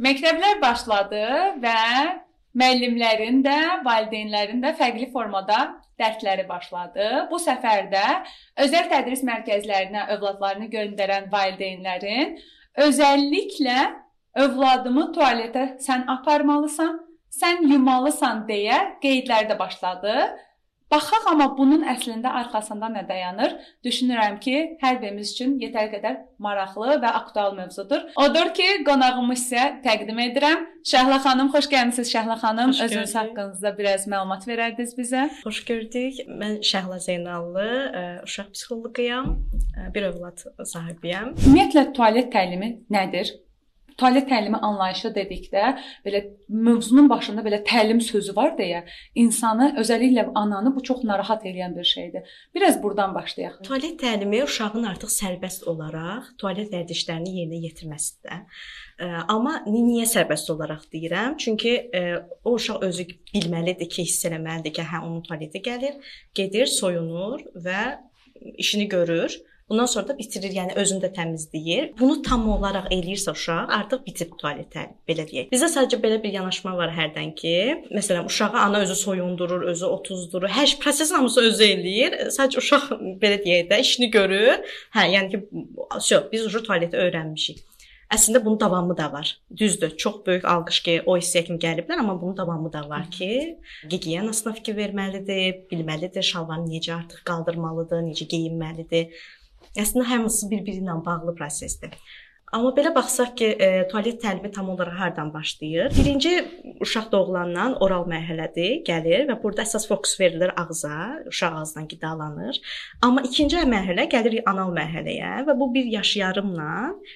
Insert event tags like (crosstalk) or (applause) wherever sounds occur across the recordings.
Məktəblər başladı və müəllimlərin də, valideynlərin də fərqli formada dərsləri başladı. Bu səfər də özəl tədris mərkəzlərinə övladlarını göndərən valideynlərin özəlliklə övladımı tualetə sən aparmalısan, sən yumalısan deyə qeydlər də başladı. Baxaq amma bunun əslində arxasında nə dayanır? Düşünürəm ki, hər birimiz üçün yetər qədər maraqlı və aktual mövzudur. Odur ki, qonağımı sizə təqdim edirəm. Şəhla xanım, xoş gəlmisiniz Şəhla xanım. Xoş Özünüz haqqınızda biraz məlumat verərdiniz bizə. Xoş gördük. Mən Şəhla Zeynallı, e, uşaq psixoloquyam, e, bir övlad sahibiyəm. Ümumiyyətlə tualet təlimi nədir? Tualet təlimi anlayışı dedikdə belə mövzunun başında belə təlim sözü var deyə insanı, özəlliklə ananı bu çox narahat edən bir şeydir. Biraz burdan başlayaq. Tualet təlimi uşağın artıq sərbəst olaraq tualet vərdişlərini yerinə yetirməsidir. Amma niyə sərbəst olaraq deyirəm? Çünki o uşaq özü bilməlidir ki, hiss eləməlidir ki, hə onun tualetə gəlir, gedir, soyunur və işini görür Bundan sonra da bitirir, yəni özünü də təmizləyir. Bunu tam olaraq eləyirsə uşaq, artıq bitib tualetə, belə deyək. Bizdə sadəcə belə bir yanaşma var hərdən ki, məsələn, uşağı ana özü soyundurur, özü otuzdurur, hər proses hamısı özü eləyir. Sadəcə uşaq belə deyək də işini görür. Hə, yəni ki, şö, biz uje tualeti öyrənmişik. Əslində bunun davamı da var. Düzdür, çox böyük alqış ki, o hissəyə kimi gəliblər, amma bunun davamı da var ki, gigiyenasına fikir verməlidir, bilməlidir, şalvarını necə artıq qaldırmalıdır, necə geyinməlidir. Əslində hamısı bir-biri ilə bağlı prosesdir. Amma belə baxsaq ki, e, tualet təlimi tam olaraq hardan başlayır? Birinci uşaq doğulandan oral mərhələdir, gəlir və burada əsas fokus verilir ağza, uşaq ağzından qidalanır. Amma ikinci mərhələ gəlir anal mərhələyə və bu 1 yaş yarımla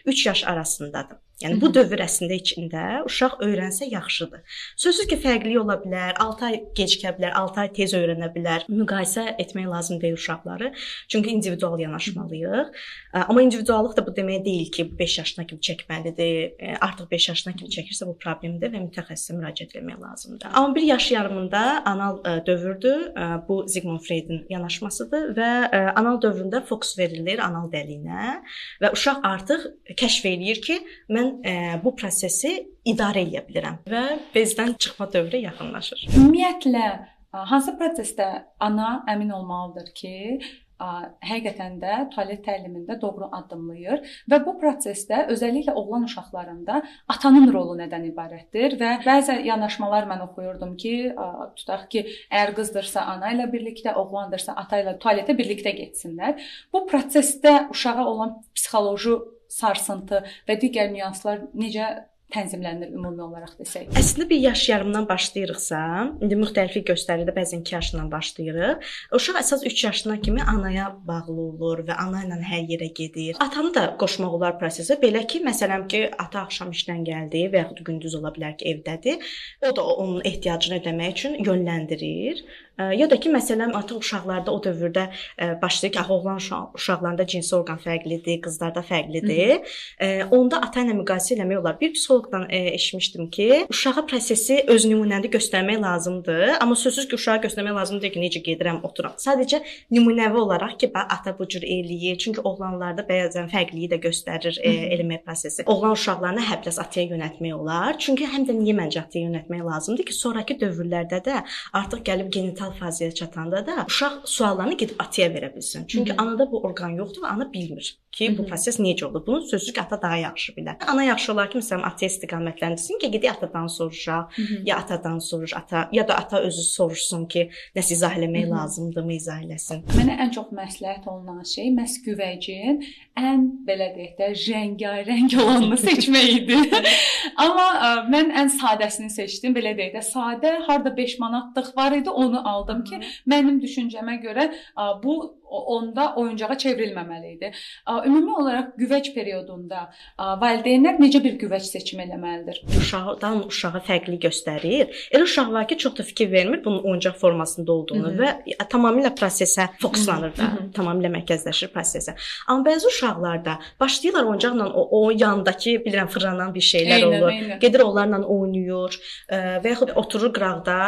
3 yaş arasındadır. Yəni bu dövr əslində içində uşaq öyrənsə yaxşıdır. Sözsüz ki, fərqli ola bilər, 6 ay gecikə bilər, 6 ay tez öyrənə bilər. Müqayisə etmək lazım deyil uşaqları. Çünki individual yanaşmalıyıq. Amma individuallıq da bu demək deyil ki, 5 yaşına kimi çəkməlidir. Artıq 5 yaşına kimi çəkirsə bu problemdir və mütəxəssisə müraciət etmək lazımdır. Amma 1 yaş yarımında anal dövrdür. Bu Sigmund Freudun yanaşmasıdır və anal dövründə fokus verilir anal dəliyinə və uşaq artıq kəşf eləyir ki, mən mən ə, bu prosesi idarə edə bilirəm və bezdən çıxma dövrü yaxınlaşır. Ümumiyyətlə hansı prosesdə ana əmin olmalıdır ki, həqiqətən də tualet təlimində doğru addımlayır və bu prosesdə özəlliklə oğlan uşaqlarında atanın rolu nədən ibarətdir və bəzi yanaşmalar mən oxuyurdum ki, tutaq ki, əgər qızdırsa ana ilə birlikdə, oğlandırsa ata ilə tualetə birlikdə getsinlər. Bu prosesdə uşağa olan psixoloji sarsıntı və digər nüanslar necə tənzimlənir ümumi olaraq desək. Əslində bir yaş yarımdan başlayırıqsa, indi müxtəliflik göstərir də bəzən 2 yaşından başlayırıq. Uşaq əsas 3 yaşına kimi anaya bağlı olur və ana ilə hər yerə gedir. Atanı da qoşmaq olar prosesə. Belə ki, məsələn ki, ata axşam işdən gəldi və yaxud gündüz ola bilər ki, evdədir. O da onun ehtiyacını ödəmək üçün yönləndirir. Ya da ki, məsələn, artıq uşaqlarda o dövrdə başlayır ki, oğlan uşaqlarında cinsi orqan fərqlidir, qızlarda fərqlidir. Hı. Onda ata ilə müqayisə etmək olar. Bir psixoloqdan eşitmişdim ki, uşağa prosesi öz nümunəndə göstərmək lazımdır, amma sözsüz ki, uşağa göstərmək lazımdır ki, necə gedirəm, oturam. Sadəcə nümunəvi olaraq ki, bax ata bu cür eləyir. Çünki oğlanlarda bəzən fərqliyi də göstərir e, eləmək prosesi. Oğlan uşaqlarını həbləs ataya yönəltmək olar. Çünki həm də niyə məncə ataya yönəltmək lazımdır ki, sonrakı dövrlərdə də artıq gəlib genital mental fazaya çatanda da uşaq suallarını gedib ataya verə bilsin. Çünki Hı -hı. anada bu orqan yoxdur və ana bilmir ki, bu proses necə olur. Bunu sözsüz ki, ata daha yaxşı bilər. Ana yaxşı olar ki, məsələn, ataya istiqamətləndirsin ki, gedib atadan soruşa, Hı -hı. ya atadan soruş, ata ya da ata özü soruşsun ki, nəsə izah eləmək lazımdırmı, izah eləsin. Mənə ən çox məsləhət olunan şey məhz güvəcin ən belə deyək də rəngarəng olanını (laughs) seçmək idi. (laughs) Amma ə, mən ən sadəsini seçdim. Belə deyək də, sadə harda 5 manatlıq var idi, onu aldım ki, mənim düşüncəmə görə ə, bu onda oyuncağa çevrilməməli idi. Ümumi olaraq güvəc periodunda valideynlər necə bir güvəc seçim eləməlidir? Uşaqdan uşağa fərqli göstərir. Elə uşaq var ki, çox da fikir vermir bunun oyuncaq formasında olduğunu Hı -hı. və tamamilə prosesə fokuslanır da, Hı -hı. tamamilə mərkəzləşir prosesə. Amma bəzi uşaqlarda başlayırlar oyuncaqla o, o yandakı bilirəm fırlanan bir şeylər eynən, olur. Eynən. Gedir onlarla oynayır və yaxud oturur qıraqda,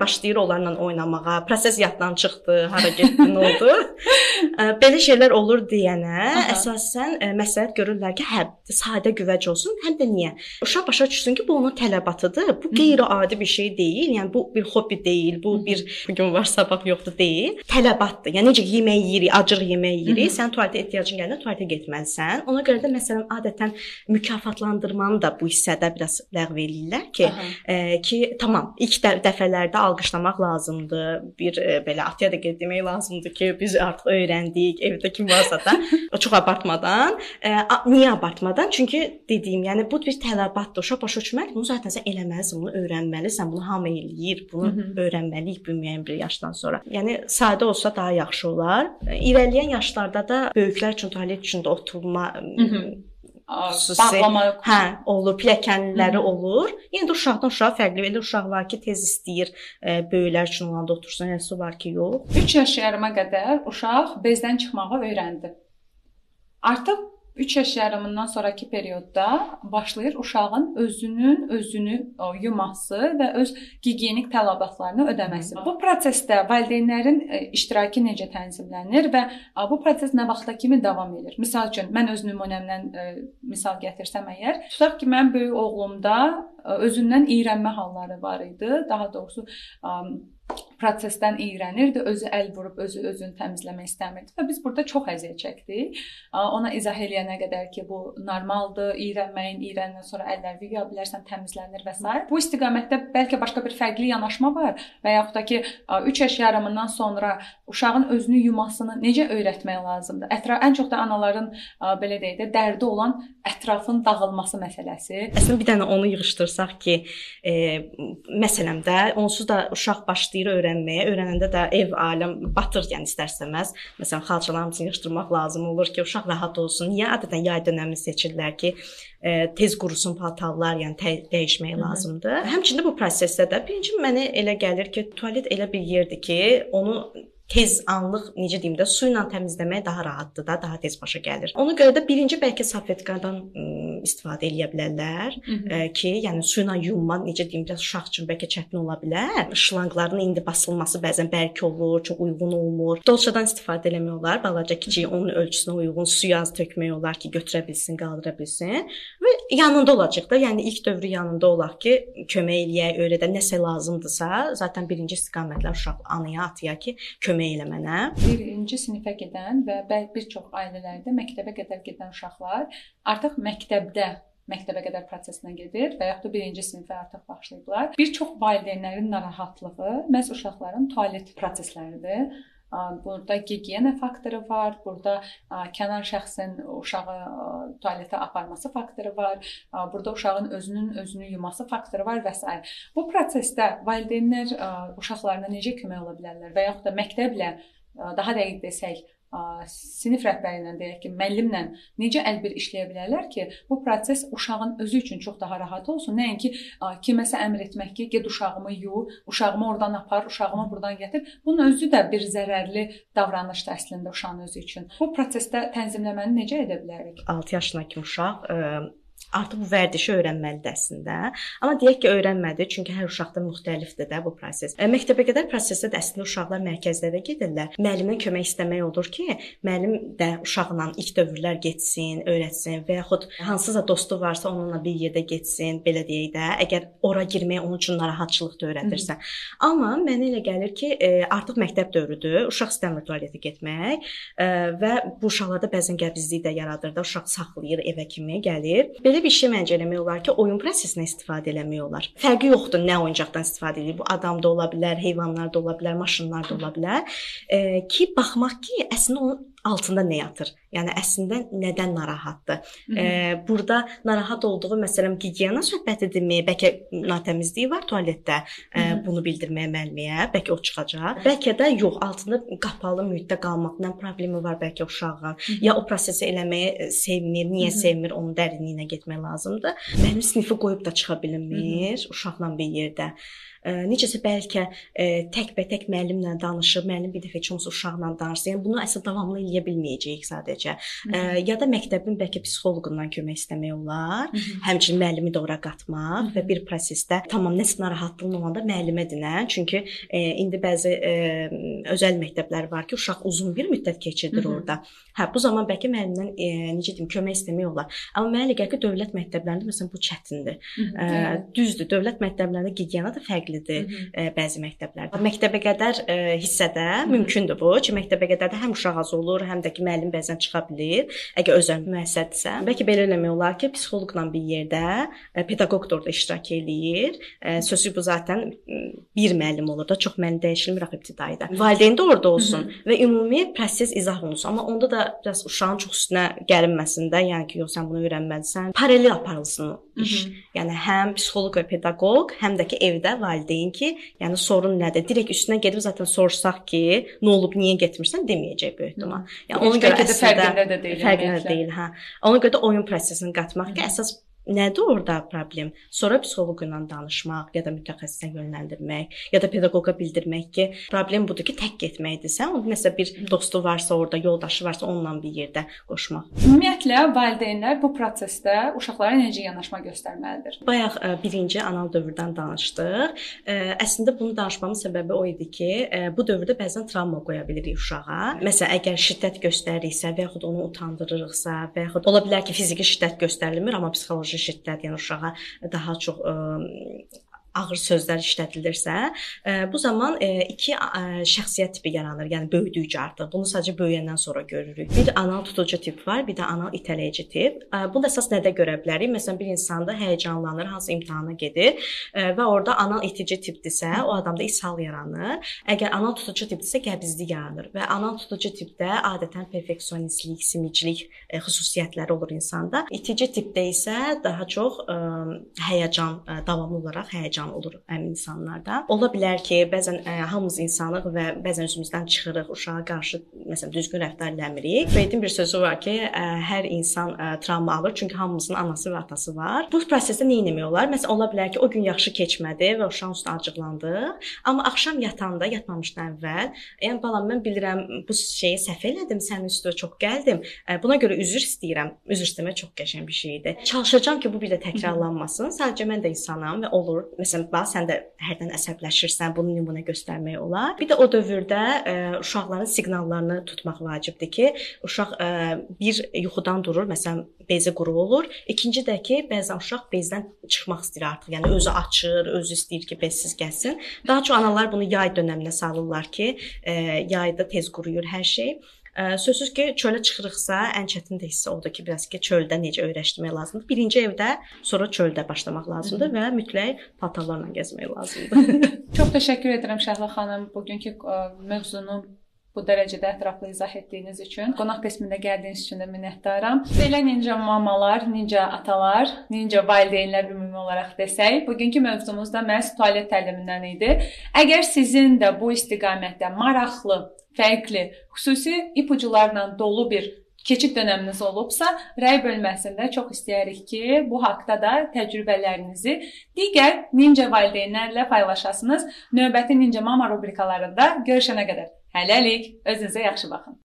başlayır onlarla oynamağa. Proses yaddan çıxdı, hara getdi, nə oldu? (laughs) Belə şeylər olur deyənə Aha. Əsasən ə, məsləhət görürlər ki, hə, sadə güvəc olsun. Həm də niyə? Uşaq başa düşsün ki, bu onun tələbatıdır. Bu qeyri-adi bir şey deyil. Yəni bu bir hobbi deyil, bu bir bu gün var, sabah yoxdur deyil. Tələbatdır. Yəni necə yemək yeyirik, acıq yemək yeyirik, sən tualetə ehtiyacın gələndə tualetə getməlisən. Ona görə də məsələn adətən mükafatlandırmanı da bu hissədə biraz ləğv eləyirlər ki, ə, ki, tamam, ilk də dəfələrdə alqışlamaq lazımdır. Bir ə, belə atya da qeyd demək lazımdır ki, biz artıq öyrəndik, evdə kim varsa da çox abartmadan. Ə, niyə abartmadan? Çünki dediyim, yəni bu bir tələbatdır. Başa düşməli, bunu zaten sən eləməlisən, bunu öyrənməlisən. Bunu hamı eləyir. Bunu Hı -hı. öyrənməliyik bir müəyyən bir yaşdan sonra. Yəni sadə olsa daha yaxşı olar. İrəliyən yaşlarda da böyüklər üçün tualet üçün də oturma Hı -hı xüsusi. Hə, olur, pilləkənləri olur. Yəni də uşaqdan uşağa fərqli. Elə uşaq var ki, tez istəyir e, böyüklər üçün olanda otursun, eləsi var ki, yox. 3 yaş yarıma qədər uşaq bezdən çıxmağı öyrəndi. Artıq 3 yaş yarımından sonrakı periodda başlayır uşağın özünün özünü yuması və öz gigiyenik tələbatlarını ödəməsi. Bu prosesdə valideynlərin e, iştirakı necə tənzimlənir və bu proses nə vaxta kimi davam edir? Məsəl üçün mən öz nümunəmdən e, misal gətirsəm əgər, tutaq ki, mən böyük oğlumda e, özündən iyrənmə halları var idi. Daha doğrusu prosesdən iyrənirdi, özü əl vurub özü özünü təmizləmək istəmirdi və biz burada çox əziyyət çəkdik. Ona izah eləyənə qədər ki, bu normaldır, iyrənməyin, iyrəndən sonra əlləri yuya bilərsən, təmizlənir və s. Bu istiqamətdə bəlkə başqa bir fərqli yanaşma var və yaxud da ki, 3 yaş yarımından sonra uşağın özünü yumasını necə öyrətmək lazımdır? Ətraf ən çox da anaların belə deyək də dərdi olan ətrafın dağılması məsələsi. Əslində bir dənə onu yığışdırsaq ki, e, məsələn də onsuz da uşaq başlayır öyrənməyə. Öyrənəndə də ev, ailəm batır, yəni istərsəməz. Məsələn, xalçalarımızı yığışdırmaq lazım olur ki, uşaq rahat olsun. Niyə adətən yay dönəmi seçirlər ki, e, tez qurusun paltarlar, yəni dəyişmək Hı -hı. lazımdır. Həmçində bu prosesdə də birinci mənə elə gəlir ki, tualet elə bir yerdir ki, onu tez anlıq necə deyim də su ilə təmizləmək daha rahatdır da, daha tez başa gəlir. Ona görə də birinci bəlkə salfetkadan istifadə eləyə bilərlər Hı -hı. Ə, ki, yəni su ilə yuyunma necə deyim də uşaq üçün bəlkə çətin ola bilər. Şlanqların indi basılması bəzən bərk olur, çox uyğun olmur. Dolçadan istifadə eləmək olar, balaca kiçik onun ölçüsünə uyğun suyu az tökmək olar ki, götürə bilsin, qaldıra bilsin və yanında olacaq da, yəni ilk dövrü yanında olaq ki, kömək eləyək, öyrədə nəsə lazımdırsa, zaten birinci istiqamətlər uşaq anaya, ataya ki, kömək elə mənə. Birinci sinifə gedən və bir çox ailələrdə məktəbə qədər gedən uşaqlar artıq məktəbdə məktəbə qədər prosesinə gedir və yaxud da birinci sinifə artıq başlayıblar. Bir çox valideynlərin narahatlığı məhz uşaqların tualet prosesləridir. Burada gigiyena faktoru var, burada kənar şəxsin uşağı tualetə aparması faktoru var, burada uşağın özünün özünü yuması faktoru var və s. Bu prosesdə valideynlər uşaqlarına necə kömək ola bilərlər və yaxud da məktəblə daha dəqiq desək, sinif rəhbəri ilə deyək ki, müəllimlə necə əlbir işləyə bilərlər ki, bu proses uşağın özü üçün çox daha rahat olsun. Nəinki kiməsə əmr etmək ki, get uşağımı yu, uşağımı oradan apar, uşağımı buradan gətir. Bunun özü də bir zərərli davranışdır əslində uşağın özü üçün. Bu prosesdə tənzimləməni necə edə bilərik? 6 yaşına kimi uşaq ə artıq bu vərdişi öyrənməlidir əslində. Amma deyək ki, öyrənmədi, çünki hər uşaqda müxtəlifdir də bu proses. E, məktəbə qədər prosesdə də əslində uşaqlar mərkəzlərə gedirlər. Müəllimdən kömək istəmək olur ki, müəllim də uşaqla ilk dövrlər getsin, öyrətsin və yaxud hansısa dostu varsa onunla bir yerdə getsin, belə deyək də, əgər ora girmək onun üçün narahatçılıq da öyrədirsə. Amma mənə elə gəlir ki, e, artıq məktəb dövrüdür. Uşaq istəmir tualetə getmək e, və bu uşaqlarda bəzən qəbizlik də yaradır da, uşaq saxlayır evə kimi gəlir. Belə bir şey məncə eləmək olar ki, oyun prosesinə istifadə eləmək olar. Fərqi yoxdur nə oyuncaqdan istifadə edir. Bu adam da ola bilər, heyvanlar da ola bilər, maşınlar da ola bilər. E, ki baxmaq ki, əslində onun altında nə yatır? Yəni əslində nədən narahatdır? E, burada narahat olduğu məsələn gigiyena söhbətidirmi? Bəlkə natəmizliyi var tualetdə. E, bunu bildirməyə müəlliməyə, bəlkə o çıxacaq. Bəlkə də yox, altında qapalı mühitdə qalmaqla problemi var bəlkə uşağın. Ya o prosesi eləməyi sevmir, niyə sevmir, onun dərinliyinə getmək lazımdır. Mənim sinifi qoyub da çıxa bilmir uşaqla bir yerdə necəsə bəlkə təkbətək müəllimlə danışıb, müəllim bir dəfə heç olmasa uşaqla danışsa, yəni bunu əsl davamlı eləyə bilməyəcəyik sadəcə. Ə, ya da məktəbin bəlkə psixoloqundan kömək istəmək olar. Hı -hı. Həmçinin müəllimi də ora qatmaq Hı -hı. və bir prosesdə tamam nəsə narahatlığın olanda müəllimə dinən. Çünki e, indi bəzi e, özəl məktəblər var ki, uşaq uzun bir müddət keçirdir Hı -hı. orada. Hə, bu zaman bəlkə müəllimdən e, necə deyim, kömək istəmək olar. Amma mənə elə gəlir ki, dövlət məktəblərində məsələn bu çətindir. Hı -hı. Ə, düzdür, dövlət məktəblərində gigiena da fərqlidir Hı -hı. ə, bəzi məktəblərdə. Məktəbə qədər ə, hissədə Hı -hı. mümkündür bu ki, məktəbə qədər də həm uşaq az olur, həm də ki, müəllim bəzən çıxa bilər. Əgər özəl müəssisədirsə, bəlkə belə eləmək olar ki, psixoloqla bir yerdə ə, pedaqoq da orada iştirak eləyir. Ə, sözü bu zaten bir müəllim olur da, çox müəllim dəyişilmir axı ibtidaidə. Valideyn də orada olsun Hı -hı. və ümumi proses izah olunsun. Amma onda da biraz uşağın çox üstünə gəlinməsin də, yəni ki, yox sən bunu öyrənməlisən. Paralel aparılsın iş. Hı -hı. Yəni həm psixoloq və pedaqoq, həm də ki evdə valideyn ki, yəni sorun nədir? Direkt üstünə gedib zaten soruşsaq ki, nə olub, niyə getmirsən deməyəcək böyük ehtimal. Yəni ona görə də fərqində də deyil. Fərqində deyil, hə. Ona görə də oyun prosesini qatmaq ki, əsas Nədir orada problem? Sonra psixoloq ilə danışmaq, ya da mütəxəssisə yönləndirmək, ya da pedaqoqa bildirmək ki, problem budur ki, tək getməkdirsə, onun nəsə bir dostu varsa, orada yoldaşı varsa, onunla bir yerdə qoşmaq. Ümumiyyətlə valideynlər bu prosesdə uşaqlara necə yanaşma göstərməlidir? Bayaq ə, birinci anal dövrdən danışdıq. Ə, əslində bunu danışmamın səbəbi o idi ki, ə, bu dövrdə bəzən travma qoya bilirik uşağa. Məsələn, əgər şiddət göstəririksə və yaxud onu utandırırıqsa və yaxud ola bilər ki, fiziki şiddət göstərilmir, amma psixoloji şiddət, yəni uşağa daha çox ə, ağır sözlər işlədilirsə, e, bu zaman e, iki e, şəxsiyyət tipi yaranır. Yəni böyüdükcə artıq. Bunu sadəcə böyüyəndən sonra görürük. Bir anal tutucu tip var, bir də anal itələyici tip. Bunu əsas nədə görə bilərik? Məsələn, bir insanda həyəcanlanır, hansı imtahana gedir və orada anal itici tipdirsə, o adamda ishal yaranır. Əgər anal tutucu tipdirsə, qəbizlik yaranır və anal tutucu tipdə adətən perfeksionistlik, simiclik xüsusiyyətləri olur insanda. İtici tipdə isə daha çox ə, həyəcan, davamlı olaraq həyəcan insan olur həmin insanlarda. Ola bilər ki, bəzən ə, e, hamımız insanıq və bəzən özümüzdən çıxırıq, uşağa qarşı məsələn düzgün rəftar eləmirik. Freydin bir sözü var ki, ə, e, hər insan ə, e, travma alır, çünki hamımızın anası və atası var. Bu prosesdə nə etmək olar? Məsələn, ola bilər ki, o gün yaxşı keçmədi və uşağın üstünə acıqlandı, amma axşam yatanda, yatmamışdan əvvəl, yəni balam mən bilirəm bu şeyi səhv elədim, sənin üstünə çox gəldim. Buna görə üzr istəyirəm. Üzr istəmək çox qəşəng bir şeydir. Çalışacağam ki, bu bir də təkrarlanmasın. Sadəcə mən də insanam və olur. Məsələn, bax sən də hərdən əsəbləşirsən, bunu nümunə göstərmək olar. Bir də o dövrdə ə, e, uşaqların siqnallarını tutmaq vacibdir ki, uşaq ə, e, bir yuxudan durur, məsələn, bezi quru olur. İkinci də ki, bəzən uşaq bezdən çıxmaq istəyir artıq. Yəni özü açır, özü istəyir ki, bezsiz gəlsin. Daha çox analar bunu yay dövrünə salırlar ki, ə, e, yayda tez quruyur hər şey. Sözsüz ki, çölə çıxırıqsa, ən çətin də hissə odur ki, biraz ki, çöldə necə öyrəşdirmək lazımdır. Birinci evdə, sonra çöldə başlamaq lazımdır və mütləq paltarlarla gəzmək lazımdır. (laughs) Çox təşəkkür edirəm Şəhla xanım bugünkü mövzunu bu dərəcədə ətraflı izah etdiyiniz üçün, qonaq qismində gəldiyiniz üçün də minnətdaram. Belə ninja mamalar, ninja atalar, ninja valideynlər ümumi olaraq desək, bugünkü mövzumuz da məhz tualet təlimindən idi. Əgər sizin də bu istiqamətdə maraqlı fərqli, xüsusi ipucularla dolu bir keçid dövrünüz olubsa, rəy bölməsində çox istəyirik ki, bu haqqda da təcrübələrinizi digər Ninja valideynlərlə paylaşasınız. Növbəti Ninja Mama rubrikalarında görüşənə qədər hələlik özünüzə yaxşı baxın.